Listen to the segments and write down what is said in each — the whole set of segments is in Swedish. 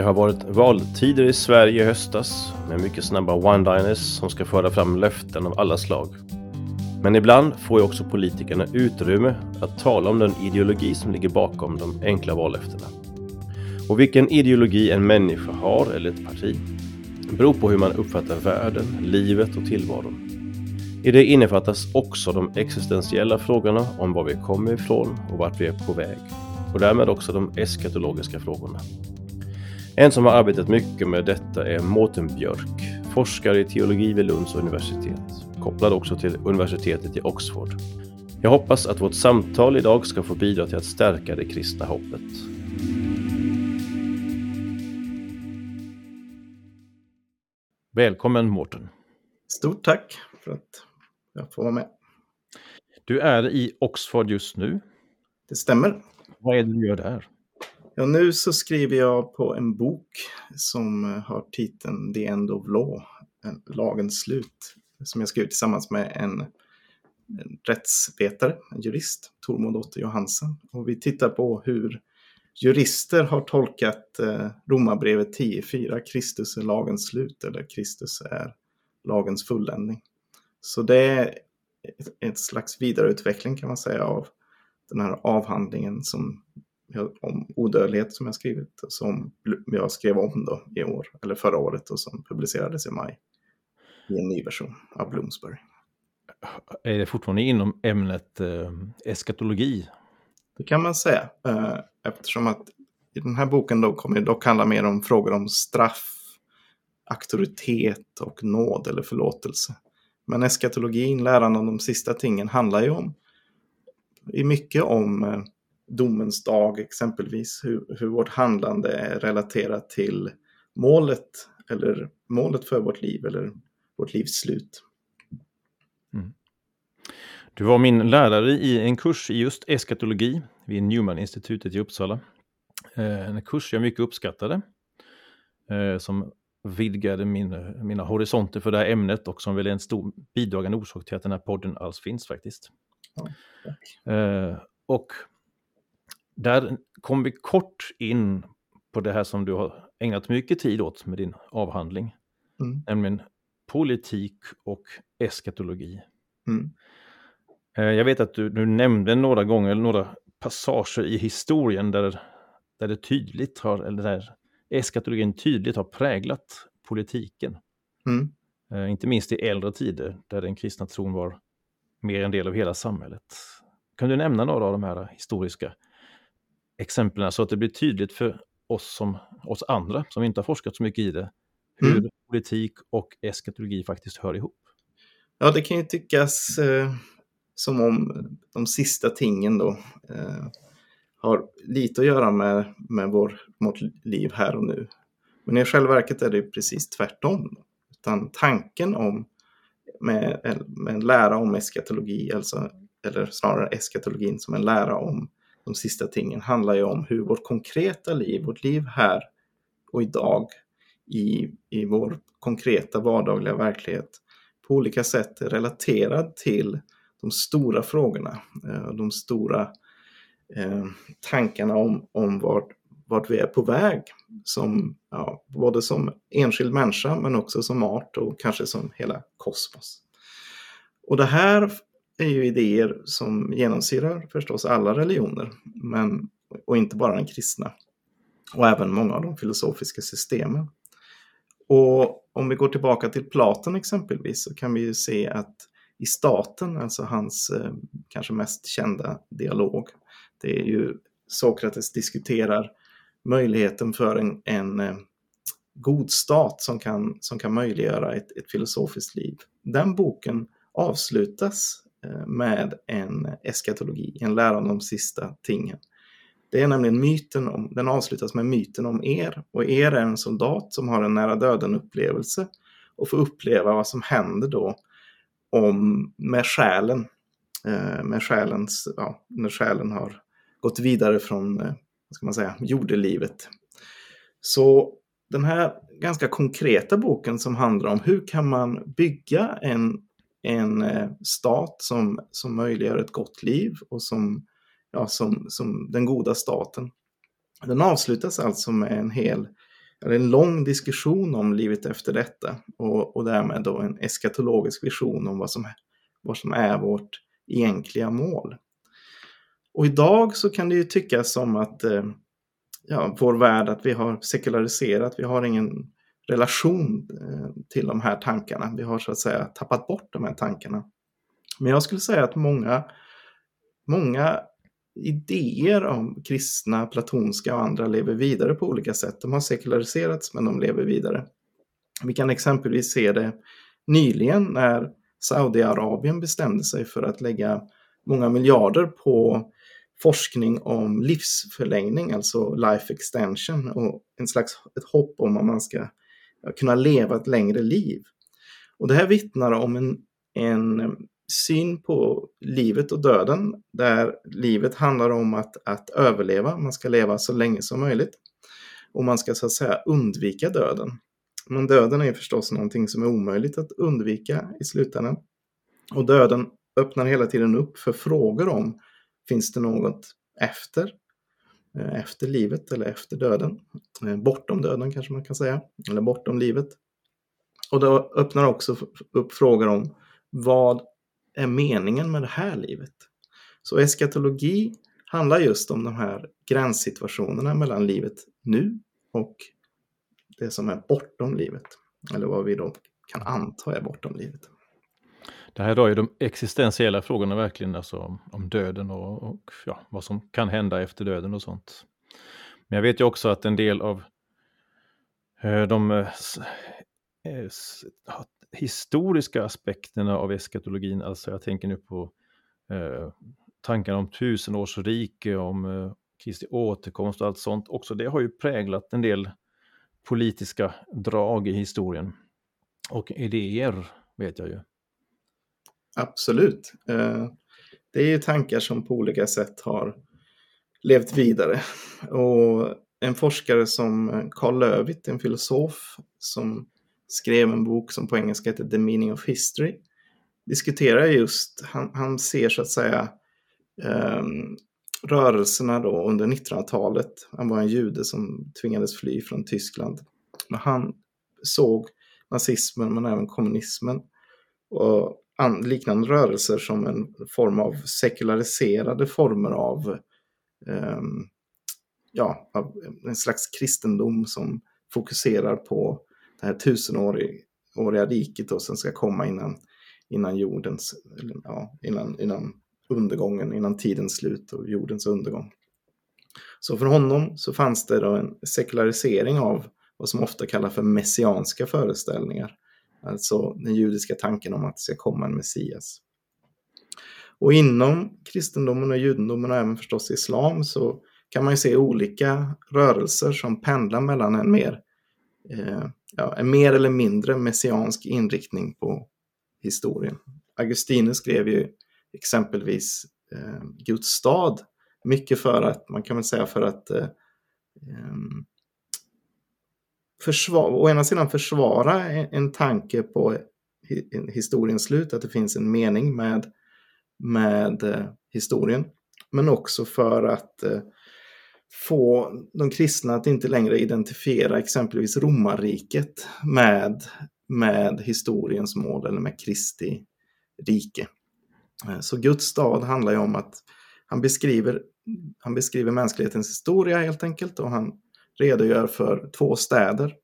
Det har varit valtider i Sverige i höstas med mycket snabba one-liners som ska föra fram löften av alla slag. Men ibland får ju också politikerna utrymme att tala om den ideologi som ligger bakom de enkla vallöftena. Och vilken ideologi en människa har eller ett parti beror på hur man uppfattar världen, livet och tillvaron. I det innefattas också de existentiella frågorna om var vi kommer ifrån och vart vi är på väg. Och därmed också de eskatologiska frågorna. En som har arbetat mycket med detta är Mårten Björk, forskare i teologi vid Lunds universitet, kopplad också till universitetet i Oxford. Jag hoppas att vårt samtal idag ska få bidra till att stärka det kristna hoppet. Välkommen Mårten! Stort tack för att jag får vara med. Du är i Oxford just nu. Det stämmer. Vad är det du gör där? Ja, nu så skriver jag på en bok som eh, har titeln The End of Law, eh, Lagens slut, som jag skrivit tillsammans med en, en rättsvetare, en jurist, Tormod Otte Johansen. Och vi tittar på hur jurister har tolkat eh, Romarbrevet 10.4, Kristus är lagens slut eller Kristus är lagens fulländning. Så det är ett, ett slags vidareutveckling kan man säga av den här avhandlingen som om odödlighet som jag skrivit, som jag skrev om då i år, eller förra året och som publicerades i maj i en ny version av Bloomsbury. Är det fortfarande inom ämnet eh, eskatologi? Det kan man säga, eh, eftersom att i den här boken då kommer det dock handla mer om frågor om straff, auktoritet och nåd eller förlåtelse. Men eskatologin, läran om de sista tingen, handlar ju om i mycket om eh, domens dag exempelvis, hur, hur vårt handlande är relaterat till målet eller målet för vårt liv eller vårt livs slut. Mm. Du var min lärare i en kurs i just eskatologi vid Newman-institutet i Uppsala. Eh, en kurs jag mycket uppskattade, eh, som vidgade min, mina horisonter för det här ämnet och som väl är en stor bidragande orsak till att den här podden alls finns faktiskt. Ja, eh, och där kom vi kort in på det här som du har ägnat mycket tid åt med din avhandling. Mm. Nämligen politik och eskatologi. Mm. Eh, jag vet att du, du nämnde några gånger några passager i historien där, där det tydligt har, eller där eskatologin tydligt har präglat politiken. Mm. Eh, inte minst i äldre tider där den kristna tron var mer en del av hela samhället. Kan du nämna några av de här historiska exemplen så att det blir tydligt för oss, som, oss andra som inte har forskat så mycket i det, hur mm. politik och eskatologi faktiskt hör ihop? Ja, det kan ju tyckas eh, som om de sista tingen då eh, har lite att göra med, med vår, vårt liv här och nu. Men i själva verket är det precis tvärtom. Utan tanken om med, med en lära om eskatologi, alltså, eller snarare eskatologin som en lära om de sista tingen, handlar ju om hur vårt konkreta liv, vårt liv här och idag i, i vår konkreta vardagliga verklighet på olika sätt är relaterad till de stora frågorna, eh, de stora eh, tankarna om, om vart, vart vi är på väg. Som, ja, både som enskild människa men också som art och kanske som hela kosmos. Och det här är ju idéer som genomsyrar förstås alla religioner, men, och inte bara den kristna. Och även många av de filosofiska systemen. Och om vi går tillbaka till Platon exempelvis så kan vi ju se att i staten, alltså hans eh, kanske mest kända dialog, det är ju Sokrates diskuterar möjligheten för en, en eh, god stat som kan, som kan möjliggöra ett, ett filosofiskt liv. Den boken avslutas Eh, med en eskatologi, en lära om de sista tingen. Det är nämligen myten om, den avslutas med myten om er och er är en soldat som har en nära döden upplevelse och får uppleva vad som händer då om med själen, eh, med själens, ja, när själen har gått vidare från, eh, vad ska man säga, jordelivet. Så den här ganska konkreta boken som handlar om hur kan man bygga en, en eh, stat som, som möjliggör ett gott liv och som, ja, som, som den goda staten. Den avslutas alltså med en hel eller en lång diskussion om livet efter detta och, och därmed då en eskatologisk vision om vad som, vad som är vårt egentliga mål. Och idag så kan det ju tyckas som att eh, ja, vår värld, att vi har sekulariserat, vi har ingen relation eh, till de här tankarna. Vi har så att säga tappat bort de här tankarna. Men jag skulle säga att många, många idéer om kristna, platonska och andra lever vidare på olika sätt. De har sekulariserats men de lever vidare. Vi kan exempelvis se det nyligen när Saudiarabien bestämde sig för att lägga många miljarder på forskning om livsförlängning, alltså life extension och en slags ett hopp om att man ska kunna leva ett längre liv. Och det här vittnar om en, en syn på livet och döden där livet handlar om att, att överleva, man ska leva så länge som möjligt och man ska så att säga undvika döden. Men döden är förstås någonting som är omöjligt att undvika i slutändan. Och döden öppnar hela tiden upp för frågor om finns det något efter? Eh, efter livet eller efter döden? Eh, bortom döden kanske man kan säga, eller bortom livet. Och det öppnar också upp frågor om vad är meningen med det här livet? Så eskatologi handlar just om de här gränssituationerna mellan livet nu och det som är bortom livet. Eller vad vi då kan anta är bortom livet. Det här rör ju de existentiella frågorna verkligen, alltså om, döden och, och ja, vad som kan hända efter döden och sånt. Men jag vet ju också att en del av eh, de eh, eh, historiska aspekterna av eskatologin, alltså jag tänker nu på eh, tankarna om tusenårsrike, om eh, Kristi återkomst och allt sånt också, det har ju präglat en del politiska drag i historien. Och idéer vet jag ju. Absolut. Eh, det är ju tankar som på olika sätt har levt vidare. Och en forskare som Carl Löwit, en filosof som skrev en bok som på engelska heter The Meaning of History, diskuterar just, han, han ser så att säga um, rörelserna då under 1900-talet. Han var en jude som tvingades fly från Tyskland. Men han såg nazismen men även kommunismen och liknande rörelser som en form av sekulariserade former av, um, ja, av en slags kristendom som fokuserar på det här tusenåriga riket och som ska komma innan, innan jordens, ja, innan, innan undergången, innan tidens slut och jordens undergång. Så för honom så fanns det då en sekularisering av vad som ofta kallas för messianska föreställningar. Alltså den judiska tanken om att det ska komma en Messias. Och inom kristendomen och judendomen och även förstås islam så kan man ju se olika rörelser som pendlar mellan en mer eh, ja, en mer eller mindre messiansk inriktning på historien. Augustinus skrev ju exempelvis eh, Guds stad mycket för att, man kan väl säga för att eh, ehm, försvara, å ena sidan försvara en, en tanke på historiens slut, att det finns en mening med, med eh, historien, men också för att eh, få de kristna att inte längre identifiera exempelvis romarriket med, med historiens mål eller med Kristi rike. Eh, så Guds stad handlar ju om att han beskriver, han beskriver mänsklighetens historia helt enkelt och han redogör för två städer,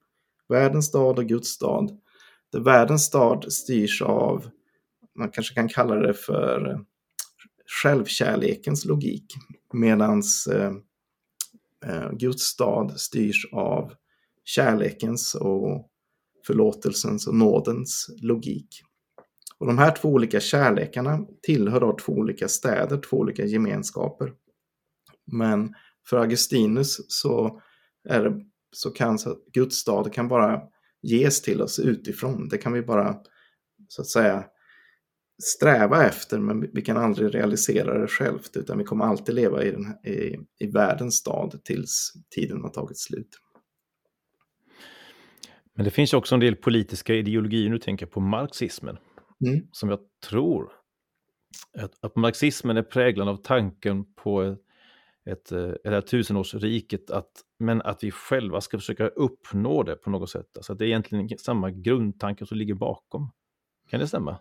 världens stad och Guds stad. Där världens stad styrs av, man kanske kan kalla det för självkärlekens logik, medans eh, Eh, Guds stad styrs av kärlekens och förlåtelsens och nådens logik. Och de här två olika kärlekarna tillhör då två olika städer, två olika gemenskaper. Men för Augustinus så, är så kan så Guds stad kan bara ges till oss utifrån. Det kan vi bara så att säga sträva efter men vi kan aldrig realisera det självt utan vi kommer alltid leva i, den, i, i världens stad tills tiden har tagit slut. Men det finns också en del politiska ideologier, nu tänker jag på marxismen, mm. som jag tror att, att, marxismen är präglad av tanken på ett, eh, ett, tusenårsriket, att, men att vi själva ska försöka uppnå det på något sätt. Alltså att det är egentligen samma grundtanke som ligger bakom. Kan det stämma?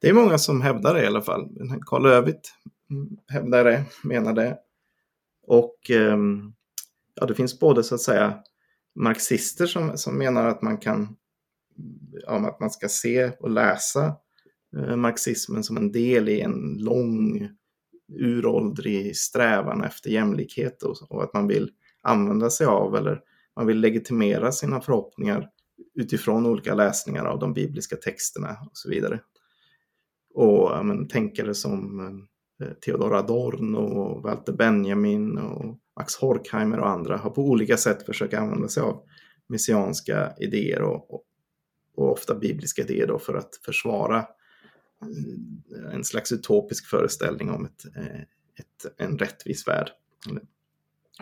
Det är många som hävdar det i alla fall. Karl Övigt mm, hävdar det, menar det. Och ehm, ja, det finns både så att säga marxister som, som menar att man kan ja, att man ska se och läsa eh, marxismen som en del i en lång uråldrig strävan efter jämlikhet och, och att man vill använda sig av eller man vill legitimera sina förhoppningar utifrån olika läsningar av de bibliska texterna och så vidare. Och men, tänkare som eh, Theodor Adorno och Walter Benjamin och Max Horkheimer och andra har på olika sätt försökt använda sig av messianska idéer och, och, och ofta bibliska idéer då för att försvara Eh, Eh, en slags utopisk föreställning om ett, eh, ett, en rättvis värld.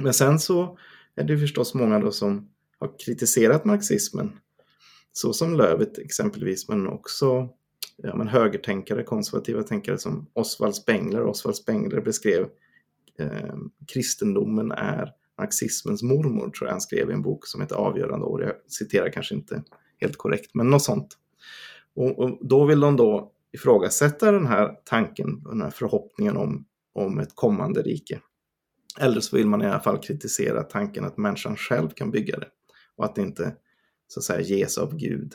Men sen så är det förstås många då som har kritiserat marxismen, så som Lövet exempelvis, men också ja, men högertänkare, konservativa tänkare som Oswald Spengler. Oswald Spengler beskrev eh, kristendomen är marxismens mormor, tror jag han skrev i en bok som heter Avgörande år. Jag citerar kanske inte helt korrekt, men något sånt. Och, och då vill de då ifrågasätta den här tanken, den här förhoppningen om, om ett kommande rike. Eller så vill man i alla fall kritisera tanken att människan själv kan bygga det och att det inte så att säga ges av Gud.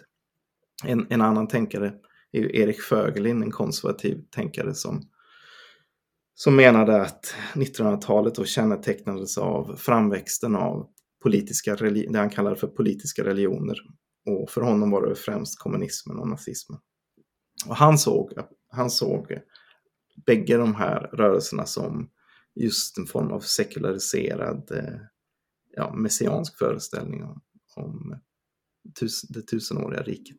En, en annan tänkare är Erik Fögelin, en konservativ tänkare som, som menade att 1900-talet då kännetecknades av framväxten av politiska, det han kallar för politiska religioner. Och för honom var det främst kommunismen och nazismen. Och han såg, han såg bägge de här rörelserna som just en form av sekulariserad eh, ja, messiansk föreställning om, om tus, det tusenåriga riket.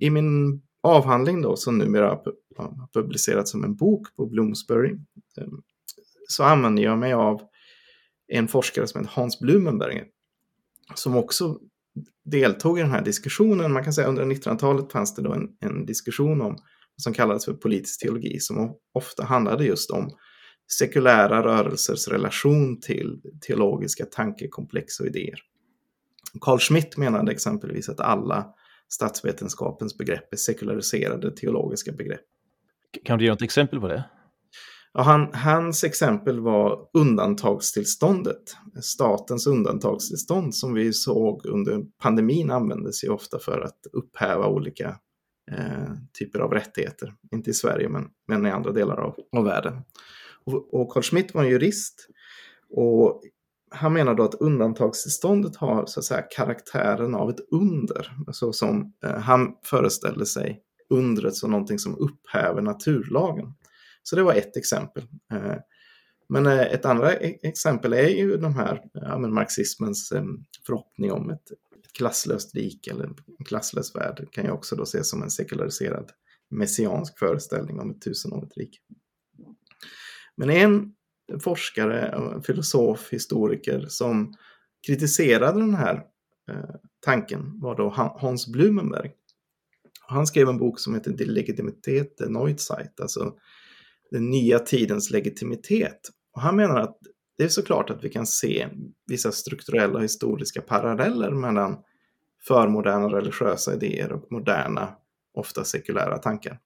I min avhandling då, som numera har publicerats som en bok på Bloomsbury, eh, så använder jag mig av en forskare som heter Hans Blumenberger, som också deltog i den här diskussionen. Man kan säga under 1900-talet fanns det då en, en diskussion om som kallades för politisk teologi som ofta handlade just om sekulära rörelsers relation till teologiska tankekomplex och idéer. Carl Schmitt menade exempelvis att alla statsvetenskapens begrepp är sekulariserade teologiska begrepp. Kan du ge något exempel på det? Ja, han, hans exempel var undantagstillståndet. Statens undantagstillstånd som vi såg under pandemin användes ju ofta för att upphäva olika eh, typer av rättigheter. Inte i Sverige men, men i andra delar av, av världen. Och, och Carl Schmitt var en jurist och han menar då att undantagstillståndet har så att säga karaktären av ett under. Så som eh, han föreställde sig undret som någonting som upphäver naturlagen. Så det var ett exempel. Eh, men eh, ett andra e-, exempel är ju de här ja, men marxismens ehm, förhoppning om ett, klasslöst rike eller en klasslös värld. Det kan ju också då ses som en sekulariserad messiansk föreställning om ett tusenårigt rike. Men en forskare, eh, filosof, historiker som kritiserade den här tanken var då Hans Blumenberg. Han skrev en bok som heter De legitimitet der Neuzeit, alltså den nya tidens legitimitet. Och han menar att det är såklart att vi kan se vissa strukturella och historiska paralleller mellan förmoderna religiösa idéer och moderna, ofta sekulära tankar.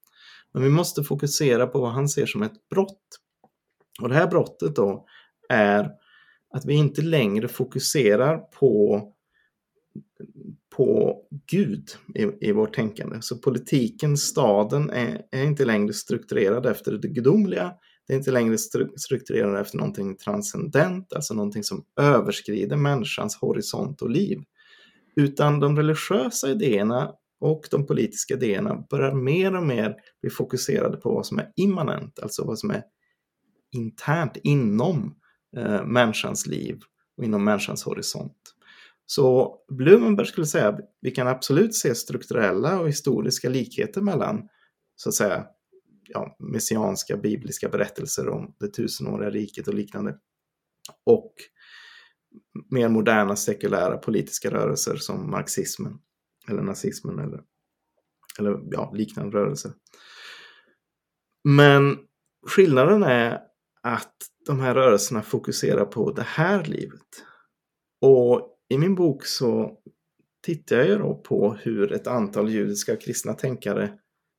Men vi måste fokusera på vad han ser som ett brott. Och det här brottet då är att vi inte längre fokuserar på på Gud i, i vårt tänkande. Så politiken, staden, är, är inte längre strukturerad efter det gudomliga. Det är inte längre strukturerad efter någonting transcendent, alltså någonting som överskrider människans horisont och liv. Utan de religiösa idéerna och de politiska idéerna börjar mer och mer bli fokuserade på vad som är immanent, alltså vad som är internt inom eh, människans liv och inom människans horisont. Så Blumenberg skulle säga att vi kan absolut se strukturella och historiska likheter mellan så att säga ja, messianska bibliska berättelser om det tusenåriga riket och liknande. Och mer moderna sekulära politiska rörelser som marxismen eller nazismen eller, eller ja, liknande rörelser. Men skillnaden är att de här rörelserna fokuserar på det här livet. Och i min bok så tittar jag då på hur ett antal judiska kristna tänkare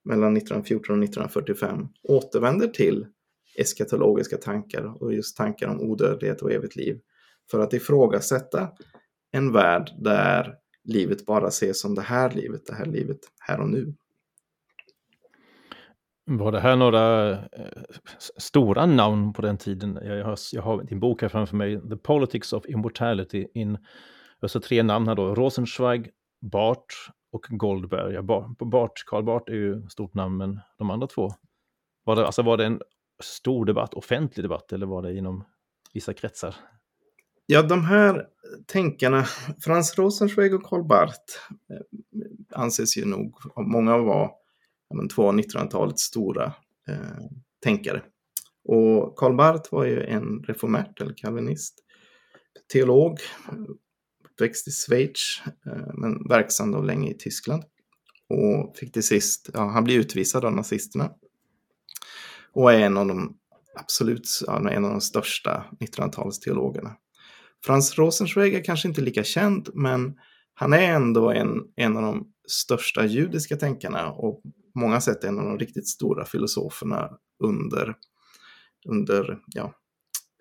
mellan 1914 och 1945 återvänder till eskatologiska tankar och just tankar om odödlighet och evigt liv för att ifrågasätta en värld där livet bara ses som det här livet, det här livet här och nu. Var det här några eh, stora namn på den tiden? Jag har, jag har din bok här framför mig, The Politics of Immortality in, alltså tre namn här då, Rosenzweig, Bart och Goldberg. Ja, Bart, Karl Bart är ju ett stort namn, men de andra två, var det, alltså var det en stor debatt, offentlig debatt, eller var det inom vissa kretsar? Ja, de här tänkarna, Frans Rosenzweig och Karl Barth, eh, anses ju nog av många vara men, två av 1900-talets stora eh, tänkare. Och Karl Barth var ju en reformert eller kalvinist, teolog, uppväxt i Schweiz, eh, men verksam då länge i Tyskland. Och fick till sist, ja, han blev utvisad av nazisterna. Och är en av de absolut, ja, en av de största 1900-talsteologerna. Frans Rosenzweig är kanske inte lika känd, men han är ändå en, en av de största judiska tänkarna och många sätt en av de riktigt stora filosoferna under, under, ja,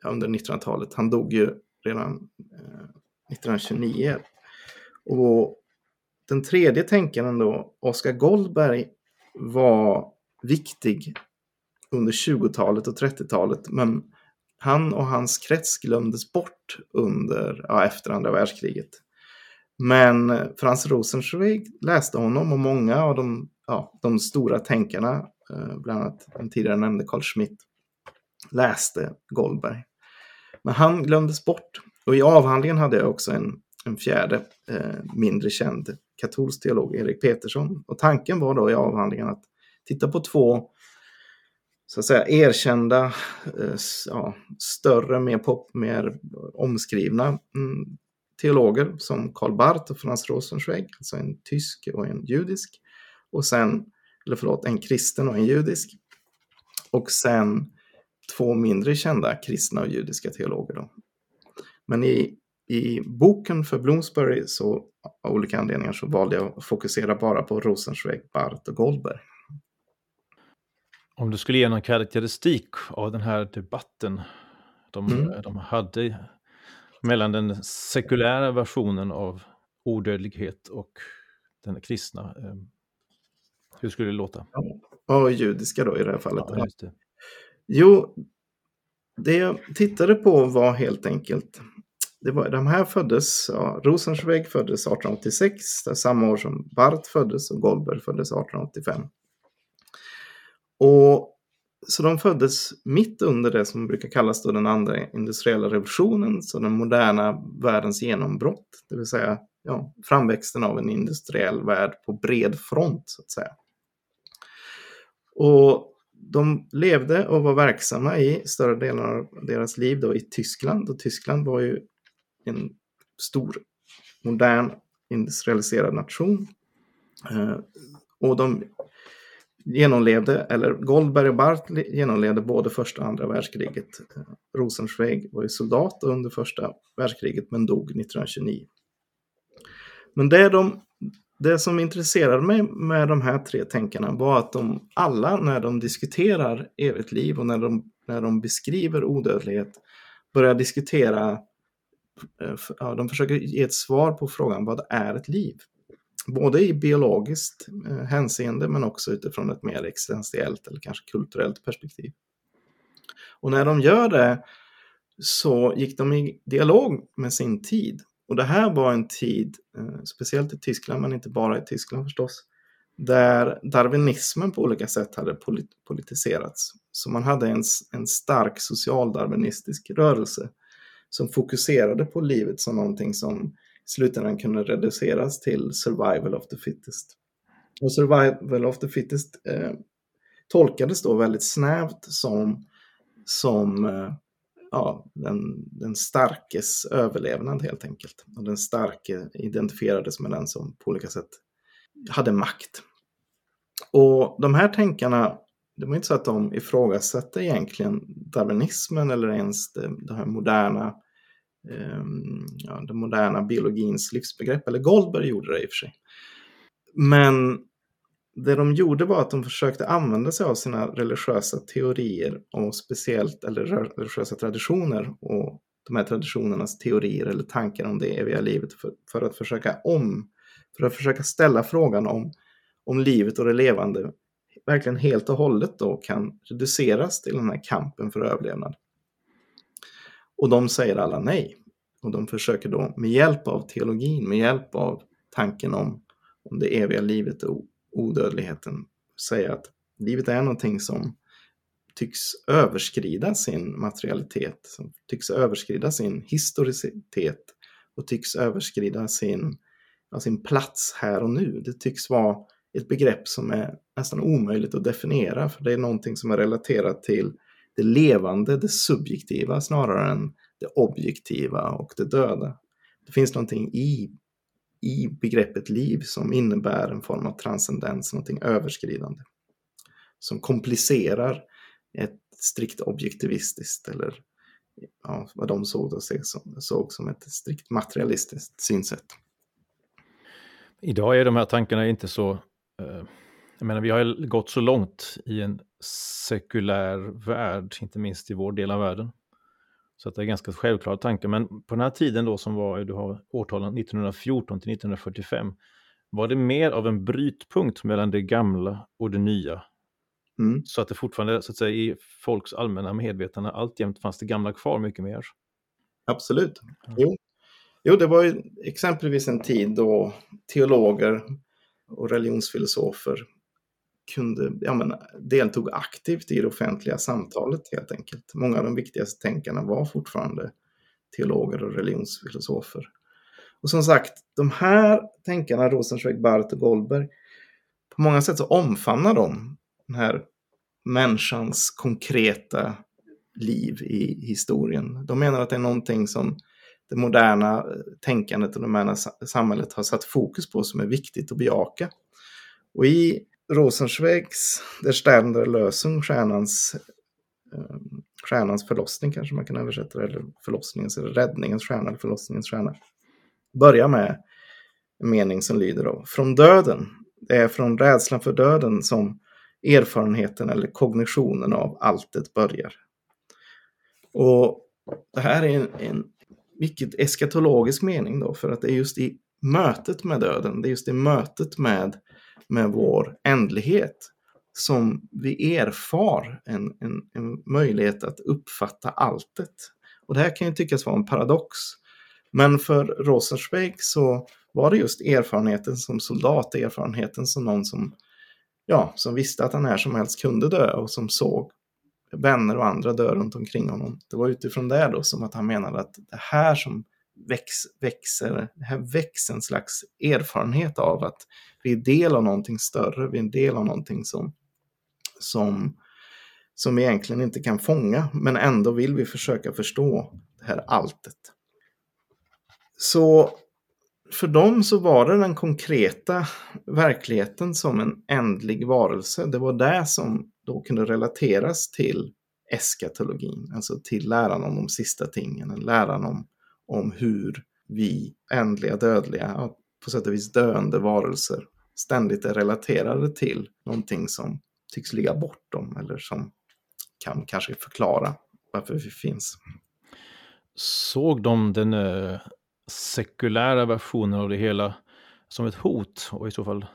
under 1900-talet. Han dog ju redan eh, 1929. Och den tredje tänkaren då, Oskar Goldberg, var viktig under 20-talet och 30-talet, men han och hans krets glömdes bort under, ja, efter andra världskriget. Men eh, Frans Rosenzweig läste honom och många av de, ja, de stora tänkarna, eh, bland annat den tidigare nämnde Carl Schmitt, läste Goldberg. Men han glömdes bort. Och i avhandlingen hade jag också en, en fjärde eh, mindre känd katolsk teolog, Erik Petersson. Och tanken var då i avhandlingen att titta på två så att säga erkända, eh, ja, större, mer, pop, mer omskrivna mm, teologer som Karl Barth och Franz Rosenzweig, alltså en tysk och en judisk. Och sen, eller förlåt, en kristen och en judisk. Och sen två mindre kända kristna och judiska teologer. Då. Men i, i boken för Bloomsbury så av olika anledningar så valde jag att fokusera bara på Rosenzweig, Barth och Goldberg. Om du skulle ge någon karaktäristik av den här debatten de, mm. de hade mellan den sekulära versionen av odödlighet och den kristna, eh, hur skulle det låta? Ja, judiska då i det här fallet. Ja, det. Jo, det jag tittade på var helt enkelt, det var, de här föddes, ja, Rosenzweig föddes 1886, samma år som Barth föddes och Goldberg föddes 1885. Och så de föddes mitt under det som brukar kallas då den andra industriella revolutionen, så den moderna världens genombrott, det vill säga ja, framväxten av en industriell värld på bred front så att säga. Och de levde och var verksamma i större delen av deras liv då i Tyskland och Tyskland var ju en stor, modern, industrialiserad nation. Eh, och de genomlevde, eller Goldberg och Barth genomlevde både första och andra världskriget. Eh, Rosenzweig var ju soldat under första världskriget men dog 1929. Men det, de, det som intresserade mig med de här tre tänkarna var att de alla när de diskuterar evigt liv och när de, när de beskriver odödlighet börjar diskutera, eh, ja, de försöker ge ett svar på frågan vad är ett liv? både i biologiskt eh, hänseende men också utifrån ett mer existentiellt eller kanske kulturellt perspektiv. Och när de gör det så gick de i dialog med sin tid. Och det här var en tid, eh, speciellt i Tyskland men inte bara i Tyskland förstås, där darwinismen på olika sätt hade politiserats. Så man hade en, en stark socialdarwinistisk rörelse som fokuserade på livet som någonting som i slutändan kunde reduceras till survival of the fittest. Och survival of the fittest eh, tolkades då väldigt snävt som, som eh, ja, den, den starkes överlevnad helt enkelt. Och den starke identifierades med den som på olika sätt hade makt. Och de här tänkarna, det var inte så att de ifrågasatte egentligen darwinismen eller ens det, det här moderna eh, ja, den moderna biologins livsbegrepp. Eller Goldberg gjorde det i och för sig. Men det de gjorde var att de försökte använda sig av sina religiösa teorier och speciellt, eller religiösa traditioner och de här traditionernas teorier eller tankar om det eviga livet för, för att försöka om, för att försöka ställa frågan om, om livet och det levande verkligen helt och hållet då kan reduceras till den här kampen för överlevnad. Och de säger alla nej. Och de försöker då med hjälp av teologin, med hjälp av tanken om, om det eviga livet och odödligheten säga att livet är någonting som tycks överskrida sin materialitet, som tycks överskrida sin historicitet och tycks överskrida sin, ja, sin plats här och nu. Det tycks vara ett begrepp som är nästan omöjligt att definiera, för det är någonting som är relaterat till det levande, det subjektiva, snarare än det objektiva och det döda. Det finns någonting i, i begreppet liv som innebär en form av transcendens, någonting överskridande. Som komplicerar ett strikt objektivistiskt eller ja, vad de såg, som, såg som ett strikt materialistiskt synsätt. Idag är de här tankarna inte så... Eh, jag menar, vi har gått så långt i en sekulär värld, inte minst i vår del av världen. Så att det är ganska självklara tankar. Men på den här tiden då som var, du har årtalen 1914 till 1945, var det mer av en brytpunkt mellan det gamla och det nya. Mm. Så att det fortfarande, så att säga, i folks allmänna medvetande alltjämt fanns det gamla kvar mycket mer. Absolut. Jo. jo, det var ju exempelvis en tid då teologer och religionsfilosofer kunde, ja, men, deltog aktivt i det offentliga samtalet helt enkelt. Många av de viktigaste tänkarna var fortfarande teologer och religionsfilosofer. Och som sagt, de här tänkarna, Rosenzweig, Barth och Goldberg, på många sätt så omfamnar de den här människans konkreta liv i historien. De menar att det är någonting som det moderna eh, tänkandet och det moderna samhället har satt fokus på som är viktigt att bejaka. Och i Rosenschweigs Der ständer Lösung, stjärnans, ehm, stjärnans förlossning kanske man kan översätta det, eller förlossningens, eller räddningens stjärna, eller förlossningens stjärna. Börjar med en mening som lyder då, från döden, det är från rädslan för döden som erfarenheten eller kognitionen av alltet börjar. Och det här är en, en mycket eskatologisk mening då, för att det är just i mötet med döden, det är just i mötet med med vår ändlighet som vi erfar en, en, en möjlighet att uppfatta alltet. Och det här kan ju tyckas vara en paradox. Men för Rosenzweig så var det just erfarenheten som soldat, erfarenheten som någon som, ja, som visste att han när som helst kunde dö och som såg vänner och andra dö runt omkring honom. Det var utifrån det då som att han menade att det här som väx, växer, här en slags erfarenhet av att vi är del av någonting större, vi är en del av någonting som, som, som vi egentligen inte kan fånga, men ändå vill vi försöka förstå det här alltet. Så för dem så var det den konkreta verkligheten som en ändlig varelse. Det var det som då kunde relateras till eskatologin, alltså till läran om de sista tingen, läran om, om hur vi ändliga, dödliga, på sätt och vis döende varelser ständigt är relaterade till någonting som tycks ligga bortom eller som kan kanske förklara varför vi finns. Såg de den eh, sekulära versionen av det hela som ett hot och i så fall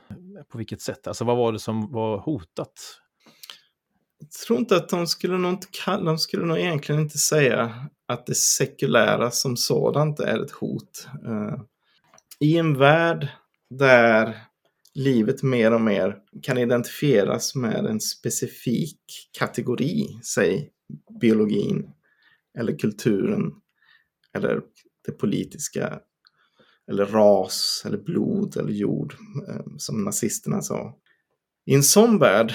på vilket sätt? Alltså vad var det som var hotat? Jag tror inte att de skulle nog inte kalla, de skulle nog egentligen inte säga att det sekulära som sådant är ett hot. Eh, I en värld där livet mer och mer kan identifieras med en specifik kategori, säg biologin eller kulturen eller det politiska eller ras eller blod eller jord eh, som nazisterna sa. I en sån värld,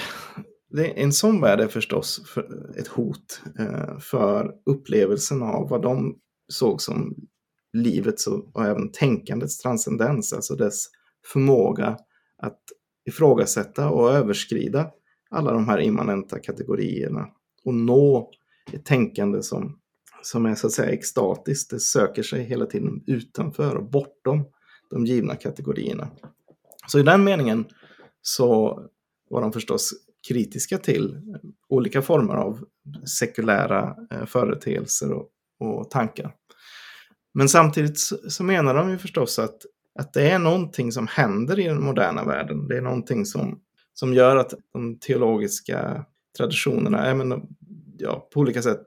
en sån värld är förstås ett hot eh, för upplevelsen av vad de såg som livets och även tänkandets transcendens, alltså dess förmåga att ifrågasätta och överskrida alla de här immanenta kategorierna och nå ett tänkande som, som är så att säga extatiskt. Det söker sig hela tiden utanför och bortom de givna kategorierna. Så i den meningen så var de förstås kritiska till olika former av sekulära eh, företeelser och, och tankar. Men samtidigt så, menar de ju förstås att, att det är någonting som händer i den moderna världen. Det är någonting som, som gör att de teologiska traditionerna även, ja, på olika sätt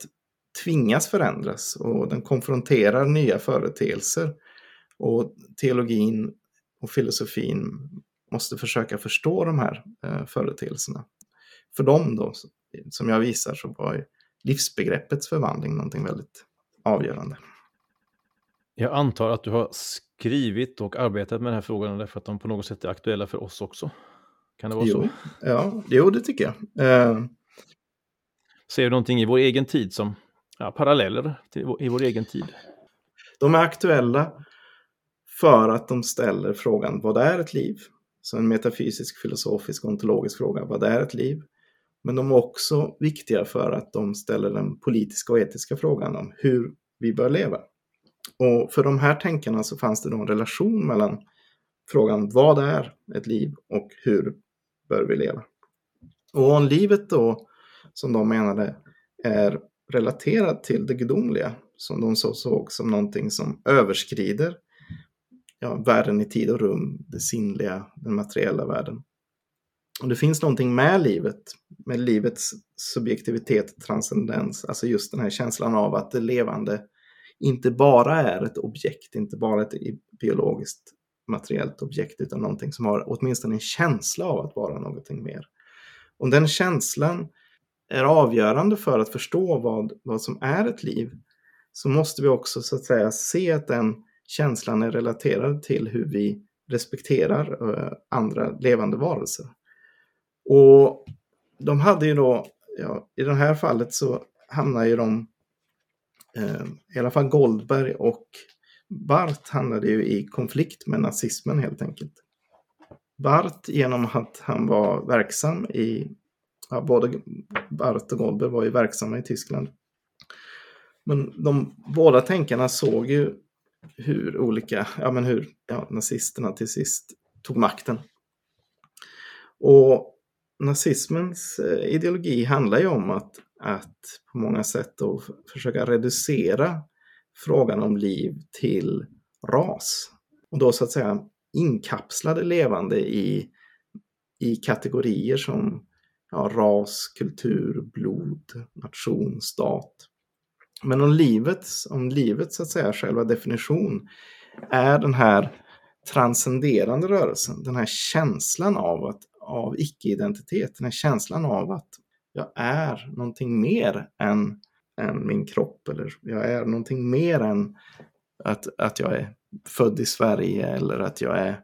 tvingas förändras och den konfronterar nya företeelser. Och teologin och filosofin måste försöka förstå de här eh, företeelserna. För dem då, som jag visar, så var livsbegreppets förvandling någonting väldigt avgörande. Jag antar att du har skrivit och arbetat med den här frågan därför att de på något sätt är aktuella för oss också. Kan det vara jo, så? Ja, jo, det tycker jag. Eh... Ser du någonting i vår egen tid som ja, paralleller till, i vår egen tid? De är aktuella för att de ställer frågan vad är ett liv? Så en metafysisk, filosofisk, ontologisk fråga, vad är ett liv? Men de är också viktiga för att de ställer den politiska och etiska frågan om hur vi bör leva. Och för de här tänkarna så fanns det då en relation mellan frågan vad är ett liv och hur bör vi leva? Och om livet då, som de menade, är relaterat till det gudomliga, som de så såg som någonting som överskrider ja, världen i tid och rum, det sinnliga, den materiella världen. Och det finns någonting med livet, med livets subjektivitet, transcendens, alltså just den här känslan av att det levande inte bara är ett objekt, inte bara ett biologiskt materiellt objekt, utan någonting som har åtminstone en känsla av att vara någonting mer. Om den känslan är avgörande för att förstå vad, vad som är ett liv, så måste vi också så att säga se att den känslan är relaterad till hur vi respekterar eh, andra levande varelser. Och de hade ju då, ja, i det här fallet så hamnar ju de Eh, i alla fall Goldberg och Barth hamnade ju i konflikt med nazismen helt enkelt. Barth genom att han var verksam i, ja, både Barth och Goldberg var ju verksamma i Tyskland. Men de båda tänkarna såg ju hur olika, ja men hur ja, nazisterna till sist tog makten. Och nazismens eh, ideologi handlar ju om att att på många sätt då försöka reducera frågan om liv till ras. Och då så att säga inkapslade levande i, i kategorier som ja, ras, kultur, blod, nation, stat. Men om livet, om livet så att säga, själva definition är den här transcenderande rörelsen, den här känslan av, att, av icke-identitet, den här känslan av att jag är någonting mer än, än min kropp eller jag är någonting mer än att, att jag är född i Sverige eller att jag är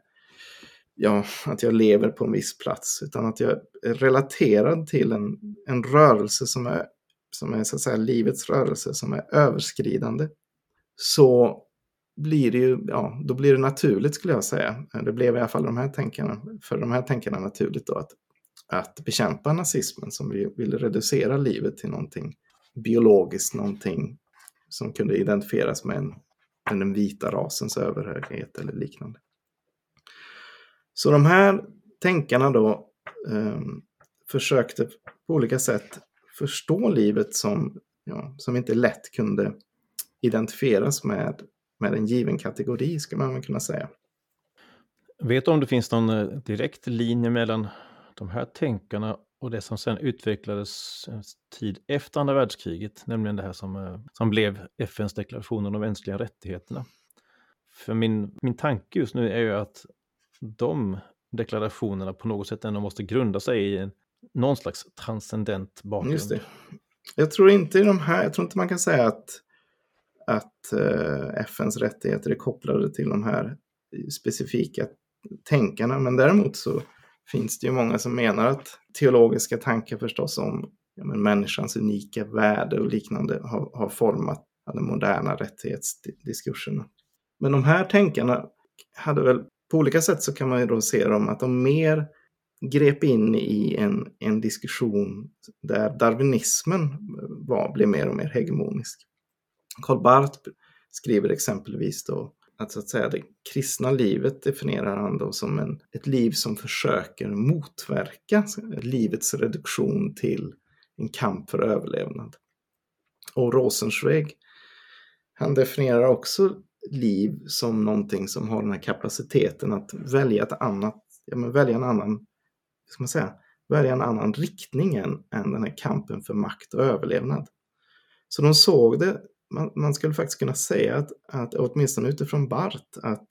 ja, att jag lever på en viss plats, utan att jag är relaterad till en, en rörelse som är, som är så att säga livets rörelse, som är överskridande, så blir det ju, ja, då blir det naturligt skulle jag säga. Det blev i alla fall de här tänkarna, för de här tänkarna naturligt då att att bekämpa nazismen som ville reducera livet till någonting biologiskt, någonting som kunde identifieras med, en, med den vita rasens överhöghet eller liknande. Så de här tänkarna då eh, försökte på olika sätt förstå livet som, ja, som inte lätt kunde identifieras med, med en given kategori, ska man kunna säga. Vet du om det finns någon eh, direkt linje mellan de här tänkarna och det som sen utvecklades en tid efter andra världskriget, nämligen det här som, eh, som blev FNs deklaration om de mänskliga rättigheterna. För min, min tanke just nu är ju att de deklarationerna på något sätt ändå måste grunda sig i en, någon slags transcendent bakgrund. Just det. Jag tror inte i de här, jag tror inte man kan säga att, att eh, FNs rättigheter är kopplade till de här specifika tänkarna, men däremot så finns det ju många som menar att teologiska tankar förstås om ja, men människans unika värde och liknande har, har format den moderna rättighetsdiskursen. Men de här tänkarna hade väl, på olika sätt så kan man ju då se dem att de mer, grep in i en, en diskussion där darwinismen var, blev mer och mer hegemonisk. Karl Barth skriver exempelvis då att, så att säga, det kristna livet definierar han då som en, ett liv som försöker motverka livets reduktion till en kamp för överlevnad. Och Rosenzweig, han definierar också liv som någonting som har den här kapaciteten att välja ett annat, ja men välja en annan, ska man säga, välja en annan riktning än, än den här kampen för makt och överlevnad. Så de såg det man, man skulle faktiskt kunna säga att, att åtminstone utifrån Bart, att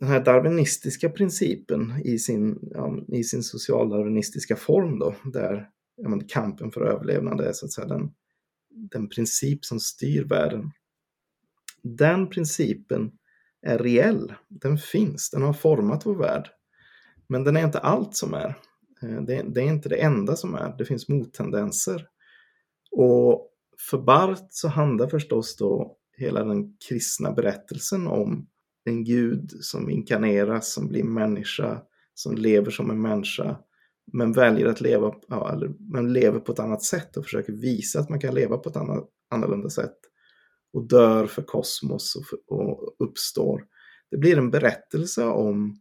den här darwinistiska principen i sin, ja, i sin socialdarwinistiska form då, där ja, men, kampen för överlevnad är så att säga den, den princip som styr världen. Den principen är reell, den finns, den har format vår värld. Men den är inte allt som är. Eh, det, det är inte det enda som är, det finns mottendenser. Och för Barth så handlar förstås då hela den kristna berättelsen om en gud som inkarneras, som blir människa, som lever som en människa, men väljer att leva, ja, eller, men lever på ett annat sätt och försöker visa att man kan leva på ett annat, annorlunda sätt. Och dör för kosmos och, för, och uppstår. Det blir en berättelse om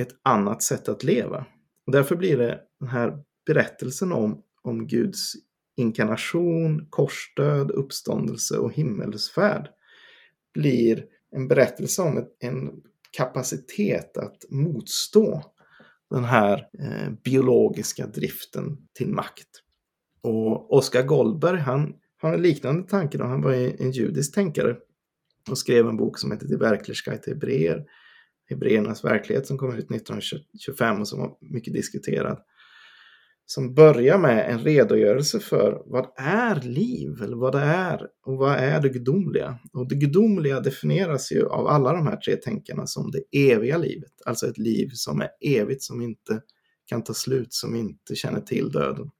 ett annat sätt att leva. Och därför blir det den här berättelsen om, om Guds inkarnation, korsdöd, uppståndelse och himmelsfärd blir en berättelse om en kapacitet att motstå den här eh, biologiska driften till makt. Och Oskar Goldberg, han har en liknande tanke då. Han var en judisk tänkare och skrev en bok som heter Die Verklichkeit Hebreer, Hebreernas verklighet som kom ut 1925 och som var mycket diskuterad som börjar med en redogörelse för vad är liv, eller vad det är och vad är det gudomliga. Och det gudomliga definieras ju av alla de här tre tänkarna som det eviga livet, alltså ett liv som är evigt, som inte kan ta slut, som inte känner till döden.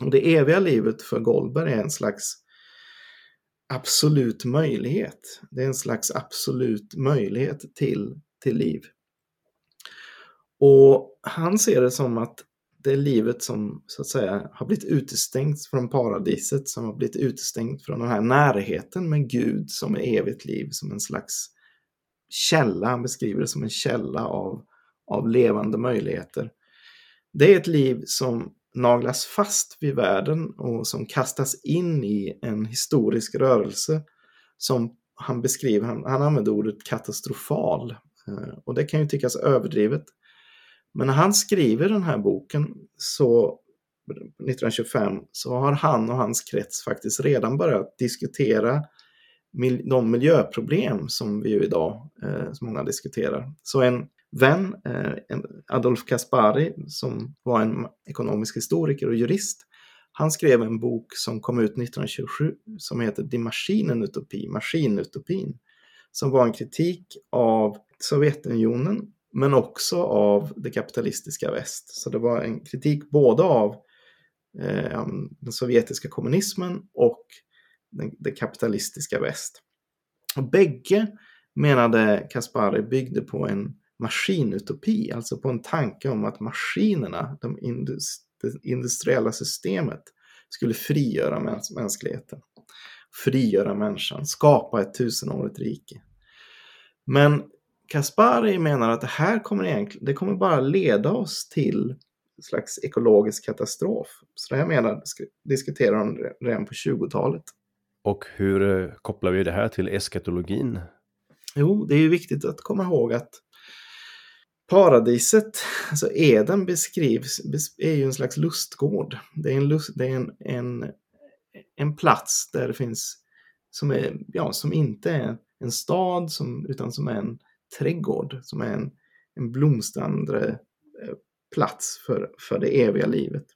Och det eviga livet för Goldberg är en slags absolut möjlighet. Det är en slags absolut möjlighet till, till liv. Och han ser det som att det livet som så att säga har blivit utestängt från paradiset, som har blivit utestängt från den här närheten med Gud som är evigt liv, som en slags källa, han beskriver det som en källa av, av levande möjligheter. Det är ett liv som naglas fast vid världen och som kastas in i en historisk rörelse som han beskriver, han, han använder ordet katastrofal. Eh, och det kan ju tyckas överdrivet. Men när han skriver den här boken så 1925 så har han och hans krets faktiskt redan börjat diskutera de miljöproblem som vi ju idag, eh, som många diskuterar. Så en vän, eh, Adolf Kaspari, som var en ekonomisk historiker och jurist, han skrev en bok som kom ut 1927 som heter Die Maschinenutopi, Maskinutopin, som var en kritik av Sovjetunionen men också av det kapitalistiska väst. Så det var en kritik både av eh, den sovjetiska kommunismen och den, det kapitalistiska väst. Och bägge, menade Kaspari, byggde på en maskinutopi, alltså på en tanke om att maskinerna, de industri det industriella systemet, skulle frigöra mäns mänskligheten. Frigöra människan, skapa ett tusenårigt rike. Men Kaspari menar att det här kommer, egentligen, det kommer bara leda oss till en slags ekologisk katastrof. Så det här menar, diskuterar han redan på 20-talet. Och hur eh, kopplar vi det här till eskatologin? Jo, det är ju viktigt att komma ihåg att paradiset, alltså Eden beskrivs, är ju en slags lustgård. Det är en, lust, det är en, en, en plats där det finns, som, är, ja, som inte är en stad, som, utan som är en trädgård som är en, en blomstrande eh, plats för, för det eviga livet.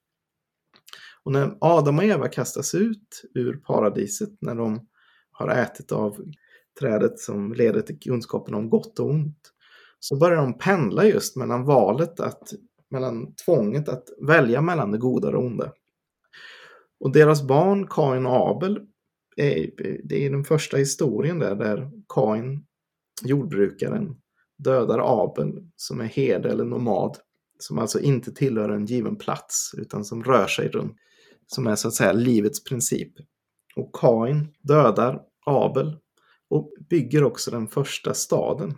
Och när Adam och Eva kastas ut ur paradiset, när de har ätit av trädet som leder till kunskapen om gott och ont, så börjar de pendla just mellan valet att, mellan tvånget att välja mellan det goda och det onda. Och deras barn, Kain och Abel, är, det är den första historien där, där Kain jordbrukaren dödar Abel som är herde eller nomad som alltså inte tillhör en given plats utan som rör sig runt, som är så att säga livets princip. Och Kain dödar Abel och bygger också den första staden.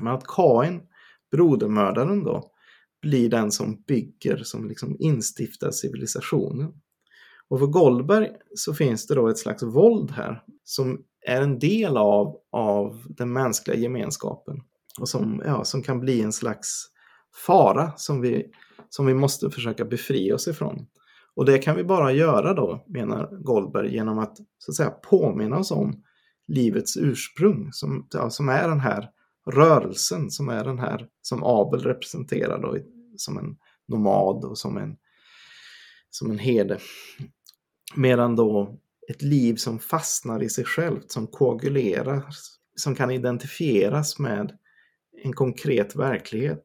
Men att Kain, brodermördaren då, blir den som bygger, som liksom instiftar civilisationen. Och för Goldberg så finns det då ett slags våld här som är en del av, av den mänskliga gemenskapen och som, ja, som kan bli en slags fara som vi, som vi måste försöka befria oss ifrån. Och det kan vi bara göra då, menar Goldberg, genom att, så att säga, påminna oss om livets ursprung som, ja, som är den här rörelsen, som är den här som Abel representerar då, som en nomad och som en, som en herde. Medan då ett liv som fastnar i sig självt, som koagulerar, som kan identifieras med en konkret verklighet,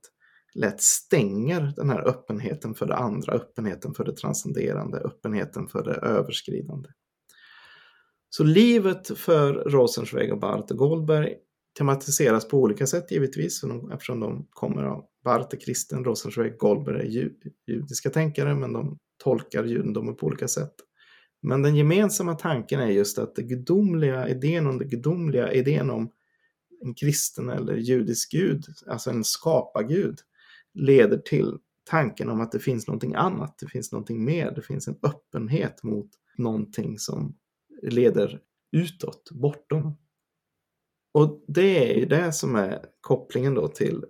lätt stänger den här öppenheten för det andra, öppenheten för det transcenderande, öppenheten för det överskridande. Så livet för Rosenzweig och Barth och Goldberg tematiseras på olika sätt givetvis, eftersom de kommer av Barth är kristen, Rosenzweig, Goldberg är judiska tänkare, men de tolkar judendomen på olika sätt. Men den gemensamma tanken är just att den gudomliga idén om det gudomliga idén om en kristen eller judisk gud, alltså en skapargud, leder till tanken om att det finns någonting annat, det finns någonting mer, det finns en öppenhet mot någonting som leder utåt, bortom. Och det är ju det som är kopplingen då till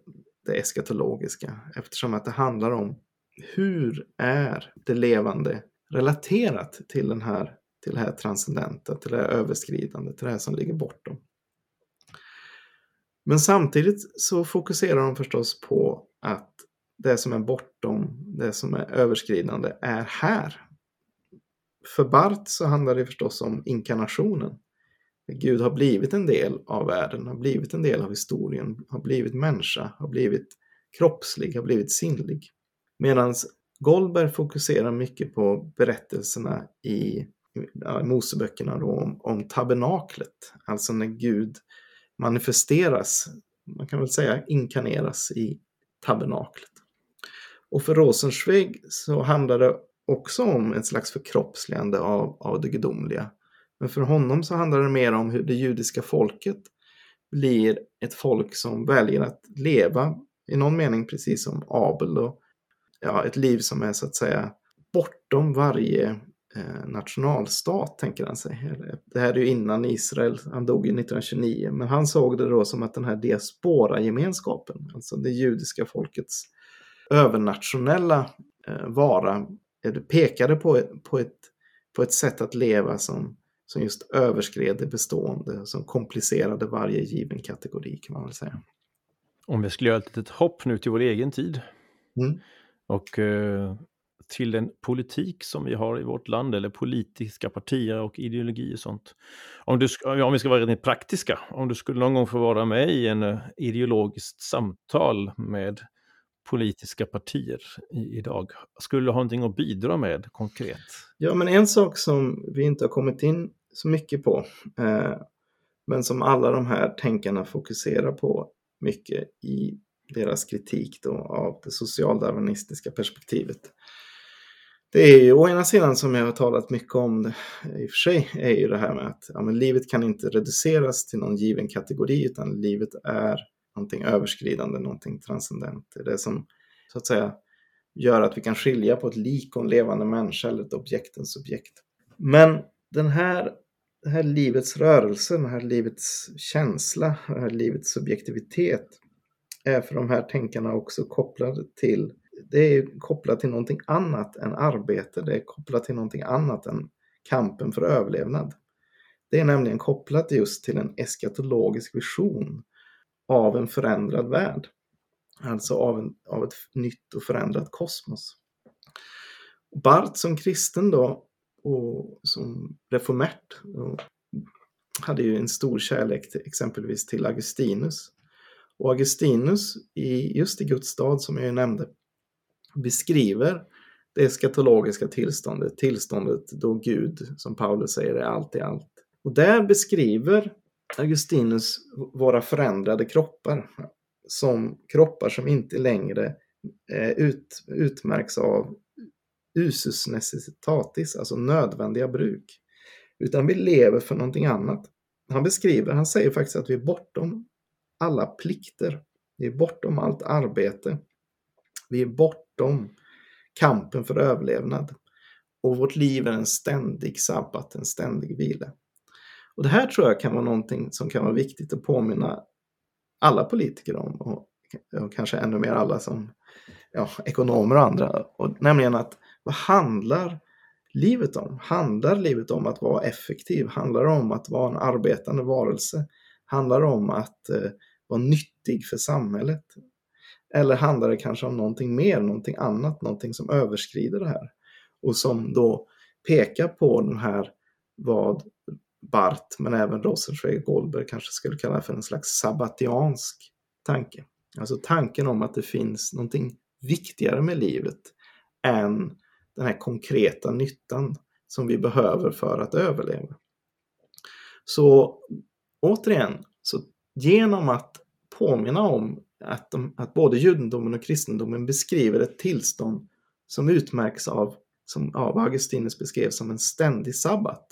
det eskatologiska, eftersom att det handlar om hur är det levande relaterat till, den här, till det här transcendenta, till det här överskridande, till det här som ligger bortom. Men samtidigt så fokuserar de förstås på att det som är bortom, det som är överskridande, är här. För Bart så handlar det förstås om inkarnationen. Gud har blivit en del av världen, har blivit en del av historien, har blivit människa, har blivit kroppslig, har blivit sinnlig. Medan Goldberg fokuserar mycket på berättelserna i ja, Moseböckerna då, om, om tabernaklet, alltså när Gud manifesteras, man kan väl säga inkarneras i tabernaklet. Och för Rosenzweig så handlar det också om ett slags förkroppsligande av, av det gudomliga. Men för honom så handlar det mer om hur det judiska folket blir ett folk som väljer att leva i någon mening precis som Abel och ja, ett liv som är så att säga bortom varje eh, nationalstat, tänker han sig. Det här är ju innan Israel, han dog ju 1929, men han såg det då som att den här diaspora-gemenskapen, alltså det judiska folkets övernationella eh, vara, pekade på, på, ett, på ett sätt att leva som, som just överskred det bestående, som komplicerade varje given kategori kan man väl säga. Om vi skulle göra ett litet hopp nu till vår egen tid. Mm. Och eh, till den politik som vi har i vårt land, eller politiska partier och ideologi och sånt. Om, du, om vi ska vara rent praktiska, om du skulle någon gång få vara med i en eh, ideologiskt samtal med politiska partier i, idag, skulle du ha någonting att bidra med konkret? Ja, men en sak som vi inte har kommit in så mycket på, eh, men som alla de här tänkarna fokuserar på mycket i deras kritik då av det socialdarwinistiska perspektivet. Det är ju å ena sidan som jag har talat mycket om det, i och för sig, är ju det här med att ja, men livet kan inte reduceras till någon given kategori utan livet är någonting överskridande, någonting transcendent. Det är det som så att säga gör att vi kan skilja på ett lik och en levande människa eller ett objekt, en subjekt. Men den här, det här livets rörelse, den här livets känsla, det här livets subjektivitet är för de här tänkarna också kopplade till det är kopplat till någonting annat än arbete. Det är kopplat till någonting annat än kampen för överlevnad. Det är nämligen kopplat just till en eskatologisk vision av en förändrad värld. Alltså av, en, av ett nytt och förändrat kosmos. Barth som kristen då och som reformert hade ju en stor kärlek till, exempelvis till Augustinus och Augustinus, i, just i Guds stad som jag nämnde, beskriver det eskatologiska tillståndet, tillståndet då Gud, som Paulus säger, är allt i allt. Och där beskriver Augustinus våra förändrade kroppar som kroppar som inte längre eh, ut, utmärks av usus necessitatis, alltså nödvändiga bruk. Utan vi lever för någonting annat. Han beskriver, han säger faktiskt att vi är bortom alla plikter. Vi är bortom allt arbete. Vi är bortom kampen för överlevnad. Och vårt liv är en ständig sabbat, en ständig vila. Och det här tror jag kan vara någonting som kan vara viktigt att påminna alla politiker om. Och, och kanske ännu mer alla som ja, ekonomer och andra. Och, nämligen att vad handlar livet om? Handlar livet om att vara effektiv? Handlar det om att vara en arbetande varelse? Handlar det om att eh, vara nyttig för samhället? Eller handlar det kanske om någonting mer, någonting annat, någonting som överskrider det här? Och som då pekar på den här, vad Bart, men även Rosenzweig och Goldberg kanske skulle kalla för en slags sabbatiansk tanke. Alltså tanken om att det finns någonting viktigare med livet än den här konkreta nyttan som vi behöver för att överleva. Så återigen, så genom att påminna om att, de, att både judendomen och kristendomen beskriver ett tillstånd som utmärks av, som av Augustinus beskrev som en ständig sabbat,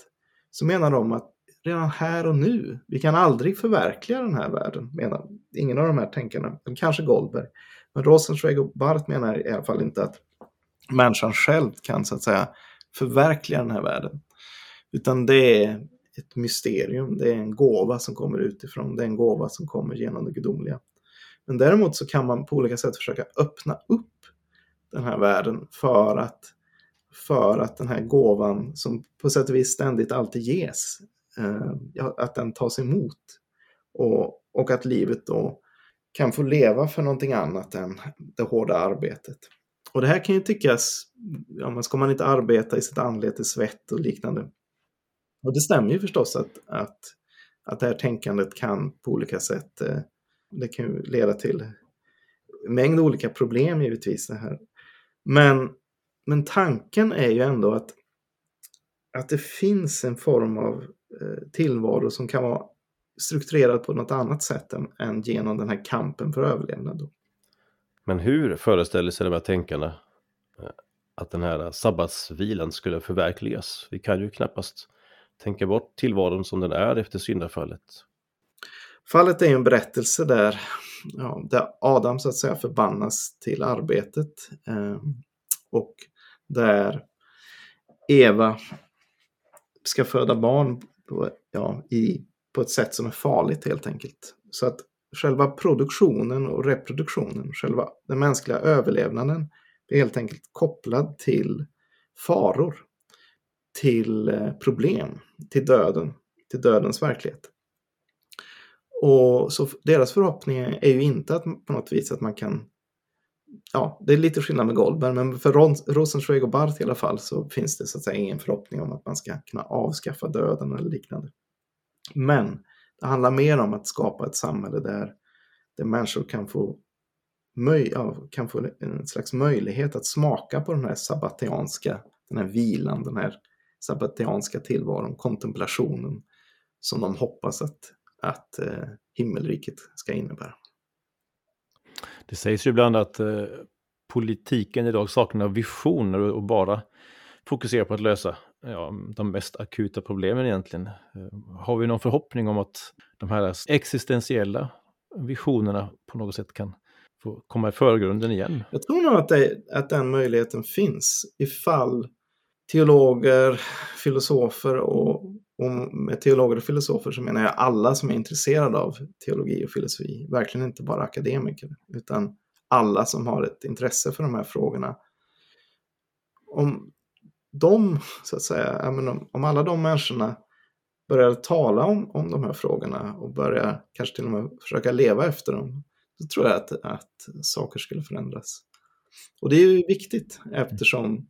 så menar de att redan här och nu, vi kan aldrig förverkliga den här världen, menar ingen av de här tänkarna, kanske Goldberg, men Rosenzweig och Barth menar i alla fall inte att människan själv kan så att säga förverkliga den här världen. Utan det är ett mysterium, det är en gåva som kommer utifrån, det är en gåva som kommer genom det gudomliga. Men däremot så kan man på olika sätt försöka öppna upp den här världen för att, för att den här gåvan som på sätt och vis ständigt alltid ges, eh, att den tas emot. Och, och att livet då kan få leva för någonting annat än det hårda arbetet. Och det här kan ju tyckas, ja men ska man inte arbeta i sitt anletes svett och liknande. Och det stämmer ju förstås att, att, att det här tänkandet kan på olika sätt, eh, det kan ju leda till en mängd olika problem givetvis. Det här. Men, men tanken är ju ändå att, att det finns en form av eh, tillvaro som kan vara strukturerad på något annat sätt än, än genom den här kampen för överlevnad. Men hur föreställer sig de här tänkarna eh, att den här sabbatsvilan skulle förverkligas? Vi kan ju knappast tänka bort tillvaron som den är efter syndafallet. Fallet är en berättelse där, ja, där Adam så att säga förbannas till arbetet eh, och där Eva ska föda barn på, ja, i, på ett sätt som är farligt helt enkelt. Så att själva produktionen och reproduktionen, själva den mänskliga överlevnaden, är helt enkelt kopplad till faror, till eh, problem, till döden, till dödens verklighet. Och så deras förhoppning är ju inte att på något vis att man kan Ja, det är lite skillnad med Goldberg, men för Rosenzweig och Barth i alla fall så finns det så att säga ingen förhoppning om att man ska kunna avskaffa döden eller liknande. Men det handlar mer om att skapa ett samhälle där, där människor kan få, möj, ja, kan få en slags möjlighet att smaka på den här sabbatianska, den här vilan, den här sabbatianska tillvaron, kontemplationen som de hoppas att, att eh, himmelriket ska innebära. Det sägs ju ibland att eh, politiken idag saknar visioner och bara fokuserar på att lösa ja, de mest akuta problemen egentligen. Eh, har vi någon förhoppning om att de här existentiella visionerna på något sätt kan få komma i förgrunden igen? Jag tror nog att, det, att den möjligheten finns ifall teologer, filosofer och, och med teologer och filosofer så menar jag alla som är intresserade av teologi och filosofi, verkligen inte bara akademiker, utan alla som har ett intresse för de här frågorna. Om de, så att säga, om, om alla de människorna börjar tala om, om de här frågorna och börjar kanske till och med försöka leva efter dem, så tror jag att, att saker skulle förändras. Och det är ju viktigt eftersom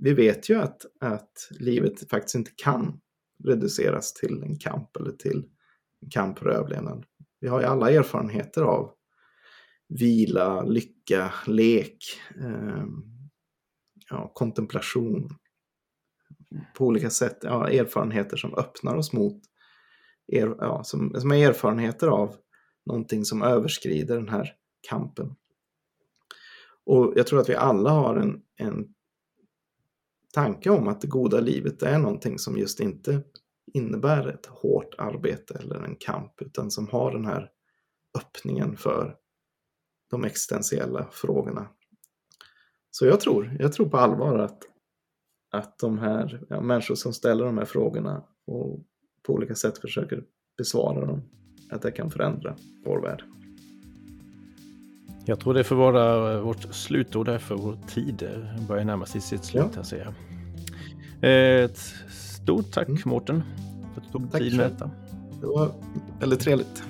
vi vet ju att, att livet faktiskt inte kan reduceras till en kamp eller till en kamp för överlevnad. Vi har ju alla erfarenheter av vila, lycka, lek, eh, ja, kontemplation, på olika sätt ja, erfarenheter som öppnar oss mot, er, ja, som, som är erfarenheter av någonting som överskrider den här kampen. Och jag tror att vi alla har en, en tanke om att det goda livet är någonting som just inte innebär ett hårt arbete eller en kamp, utan som har den här öppningen för de existentiella frågorna. Så jag tror, jag tror på allvar att, att de här ja, människor som ställer de här frågorna och på olika sätt försöker besvara dem, att det kan förändra vår värld. Jag tror det får vara vårt slutord här för vår tid börjar närma sig sitt slut ja. här ser jag. Ett stort tack mm. Mårten för att du tog tack tid med detta. Det var väldigt trevligt.